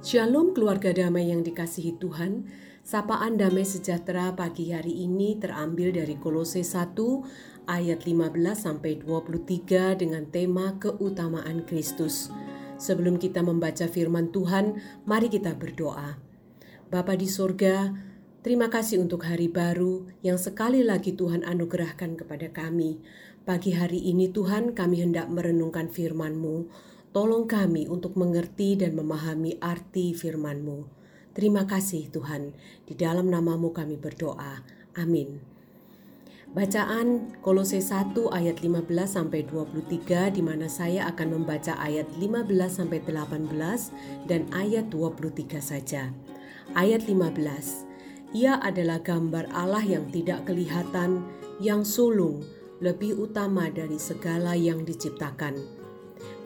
Shalom keluarga damai yang dikasihi Tuhan. Sapaan damai sejahtera pagi hari ini terambil dari Kolose 1 ayat 15 sampai 23 dengan tema keutamaan Kristus. Sebelum kita membaca firman Tuhan, mari kita berdoa. Bapa di sorga, terima kasih untuk hari baru yang sekali lagi Tuhan anugerahkan kepada kami. Pagi hari ini Tuhan kami hendak merenungkan firman-Mu. Tolong kami untuk mengerti dan memahami arti firman-Mu. Terima kasih Tuhan, di dalam namamu kami berdoa. Amin. Bacaan Kolose 1 ayat 15 sampai 23 di mana saya akan membaca ayat 15 sampai 18 dan ayat 23 saja. Ayat 15. Ia adalah gambar Allah yang tidak kelihatan, yang sulung, lebih utama dari segala yang diciptakan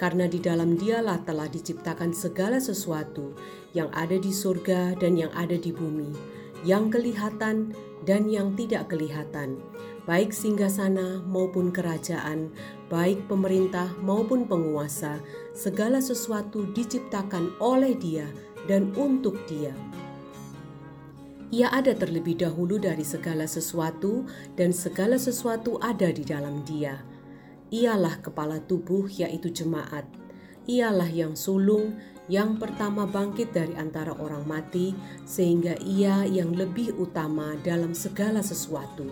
karena di dalam dialah telah diciptakan segala sesuatu yang ada di surga dan yang ada di bumi, yang kelihatan dan yang tidak kelihatan, baik singgasana maupun kerajaan, baik pemerintah maupun penguasa, segala sesuatu diciptakan oleh Dia dan untuk Dia. Ia ada terlebih dahulu dari segala sesuatu, dan segala sesuatu ada di dalam Dia Ialah kepala tubuh, yaitu jemaat. Ialah yang sulung, yang pertama bangkit dari antara orang mati, sehingga ia yang lebih utama dalam segala sesuatu.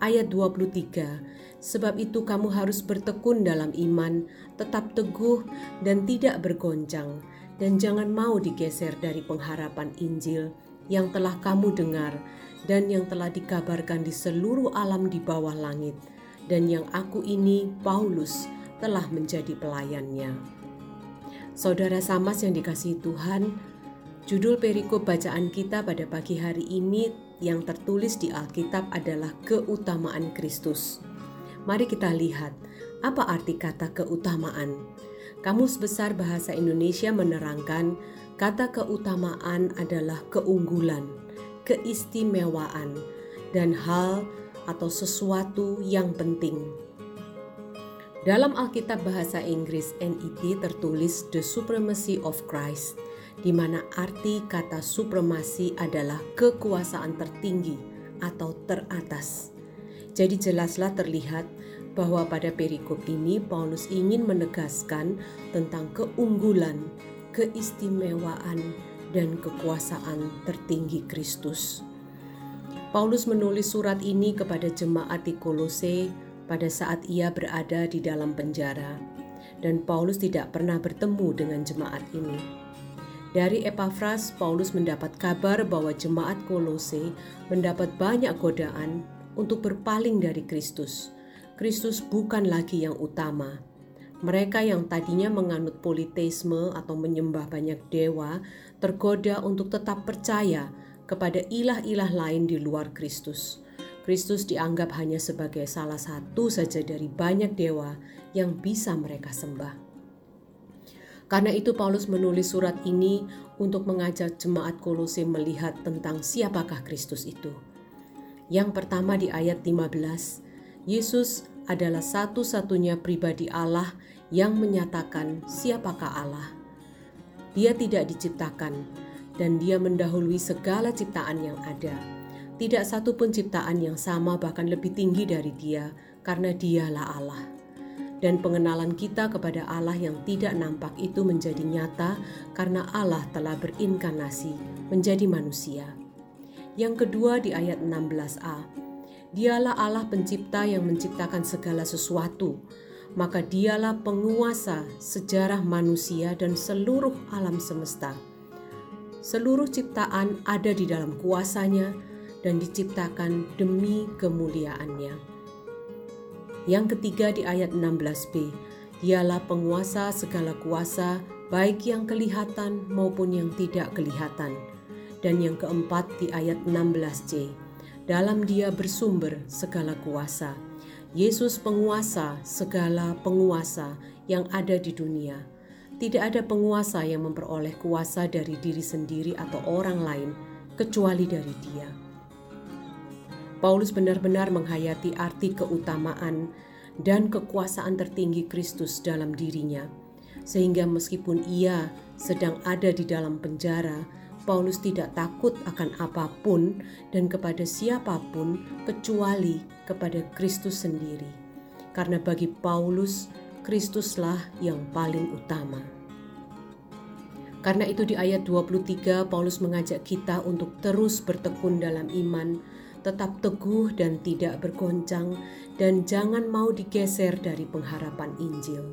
Ayat 23 Sebab itu kamu harus bertekun dalam iman, tetap teguh dan tidak bergoncang, dan jangan mau digeser dari pengharapan Injil yang telah kamu dengar dan yang telah dikabarkan di seluruh alam di bawah langit, dan yang aku ini, Paulus, telah menjadi pelayannya. Saudara Samas yang dikasihi Tuhan, judul perikop bacaan kita pada pagi hari ini yang tertulis di Alkitab adalah keutamaan Kristus. Mari kita lihat apa arti kata keutamaan. Kamus Besar Bahasa Indonesia menerangkan kata keutamaan adalah keunggulan, keistimewaan, dan hal atau sesuatu yang penting. Dalam Alkitab bahasa Inggris NIV tertulis The Supremacy of Christ, di mana arti kata supremasi adalah kekuasaan tertinggi atau teratas. Jadi jelaslah terlihat bahwa pada perikop ini Paulus ingin menegaskan tentang keunggulan, keistimewaan, dan kekuasaan tertinggi Kristus. Paulus menulis surat ini kepada jemaat di Kolose pada saat ia berada di dalam penjara, dan Paulus tidak pernah bertemu dengan jemaat ini. Dari Epafras, Paulus mendapat kabar bahwa jemaat Kolose mendapat banyak godaan untuk berpaling dari Kristus. Kristus bukan lagi yang utama. Mereka yang tadinya menganut politeisme atau menyembah banyak dewa tergoda untuk tetap percaya kepada ilah-ilah lain di luar Kristus. Kristus dianggap hanya sebagai salah satu saja dari banyak dewa yang bisa mereka sembah. Karena itu Paulus menulis surat ini untuk mengajak jemaat Kolose melihat tentang siapakah Kristus itu. Yang pertama di ayat 15, Yesus adalah satu-satunya pribadi Allah yang menyatakan siapakah Allah. Dia tidak diciptakan, dan dia mendahului segala ciptaan yang ada. Tidak satu pun ciptaan yang sama bahkan lebih tinggi dari dia, karena dialah Allah. Dan pengenalan kita kepada Allah yang tidak nampak itu menjadi nyata karena Allah telah berinkarnasi menjadi manusia. Yang kedua di ayat 16a, Dialah Allah pencipta yang menciptakan segala sesuatu, maka dialah penguasa sejarah manusia dan seluruh alam semesta seluruh ciptaan ada di dalam kuasanya dan diciptakan demi kemuliaannya. Yang ketiga di ayat 16b, dialah penguasa segala kuasa, baik yang kelihatan maupun yang tidak kelihatan. Dan yang keempat di ayat 16c, dalam dia bersumber segala kuasa. Yesus penguasa segala penguasa yang ada di dunia tidak ada penguasa yang memperoleh kuasa dari diri sendiri atau orang lain kecuali dari Dia. Paulus benar-benar menghayati arti keutamaan dan kekuasaan tertinggi Kristus dalam dirinya, sehingga meskipun ia sedang ada di dalam penjara, Paulus tidak takut akan apa pun dan kepada siapa pun kecuali kepada Kristus sendiri. Karena bagi Paulus, Kristuslah yang paling utama. Karena itu di ayat 23 Paulus mengajak kita untuk terus bertekun dalam iman, tetap teguh dan tidak bergoncang dan jangan mau digeser dari pengharapan Injil.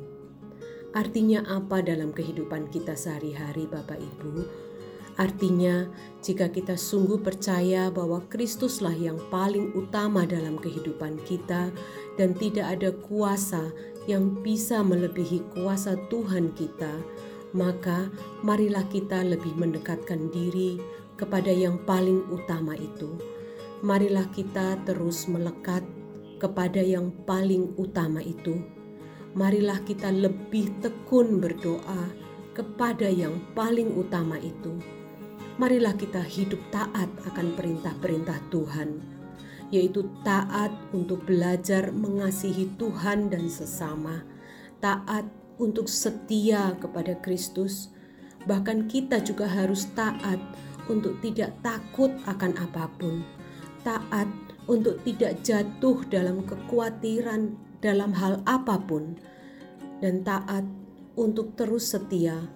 Artinya apa dalam kehidupan kita sehari-hari Bapak Ibu? Artinya, jika kita sungguh percaya bahwa Kristuslah yang paling utama dalam kehidupan kita, dan tidak ada kuasa yang bisa melebihi kuasa Tuhan kita, maka marilah kita lebih mendekatkan diri kepada yang paling utama itu. Marilah kita terus melekat kepada yang paling utama itu. Marilah kita lebih tekun berdoa kepada yang paling utama itu marilah kita hidup taat akan perintah-perintah Tuhan, yaitu taat untuk belajar mengasihi Tuhan dan sesama, taat untuk setia kepada Kristus. Bahkan kita juga harus taat untuk tidak takut akan apa pun, taat untuk tidak jatuh dalam kekhawatiran dalam hal apa pun, dan taat untuk terus setia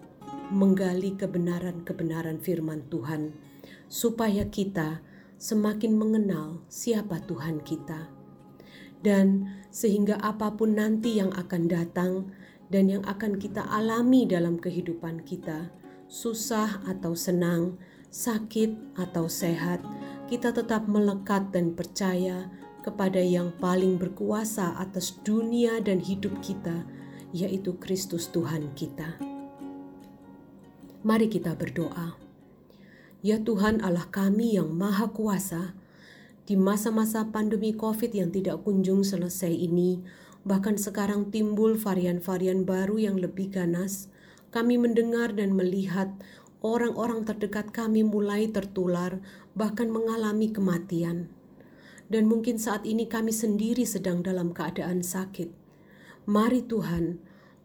menggali kebenaran-kebenaran firman Tuhan, supaya kita semakin mengenal siapa Tuhan kita, dan sehingga apa pun nanti yang akan datang dan yang akan kita alami dalam kehidupan kita, susah atau senang, sakit atau sehat, kita tetap melekat dan percaya kepada yang paling berkuasa atas dunia dan hidup kita, yaitu Kristus Tuhan kita. Mari kita berdoa. Ya Tuhan Allah kami yang Maha Kuasa, di masa-masa pandemi COVID yang tidak kunjung selesai ini, bahkan sekarang timbul varian-varian baru yang lebih ganas, kami mendengar dan melihat orang-orang terdekat kami mulai tertular, bahkan mengalami kematian. Dan mungkin saat ini kami sendiri sedang dalam keadaan sakit. Mari Tuhan,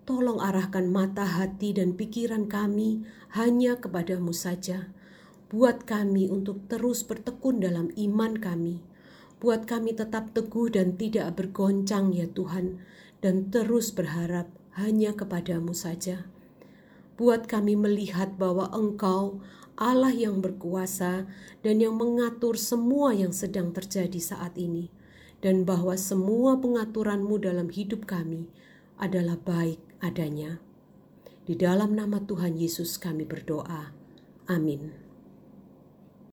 Tolong arahkan mata hati dan pikiran kami hanya kepadamu saja. Buat kami untuk terus bertekun dalam iman kami. Buat kami tetap teguh dan tidak bergoncang ya Tuhan. Dan terus berharap hanya kepadamu saja. Buat kami melihat bahwa Engkau Allah yang berkuasa dan yang mengatur semua yang sedang terjadi saat ini, dan bahwa semua pengaturanmu dalam hidup kami adalah baik adanya. Di dalam nama Tuhan Yesus kami berdoa. Amin.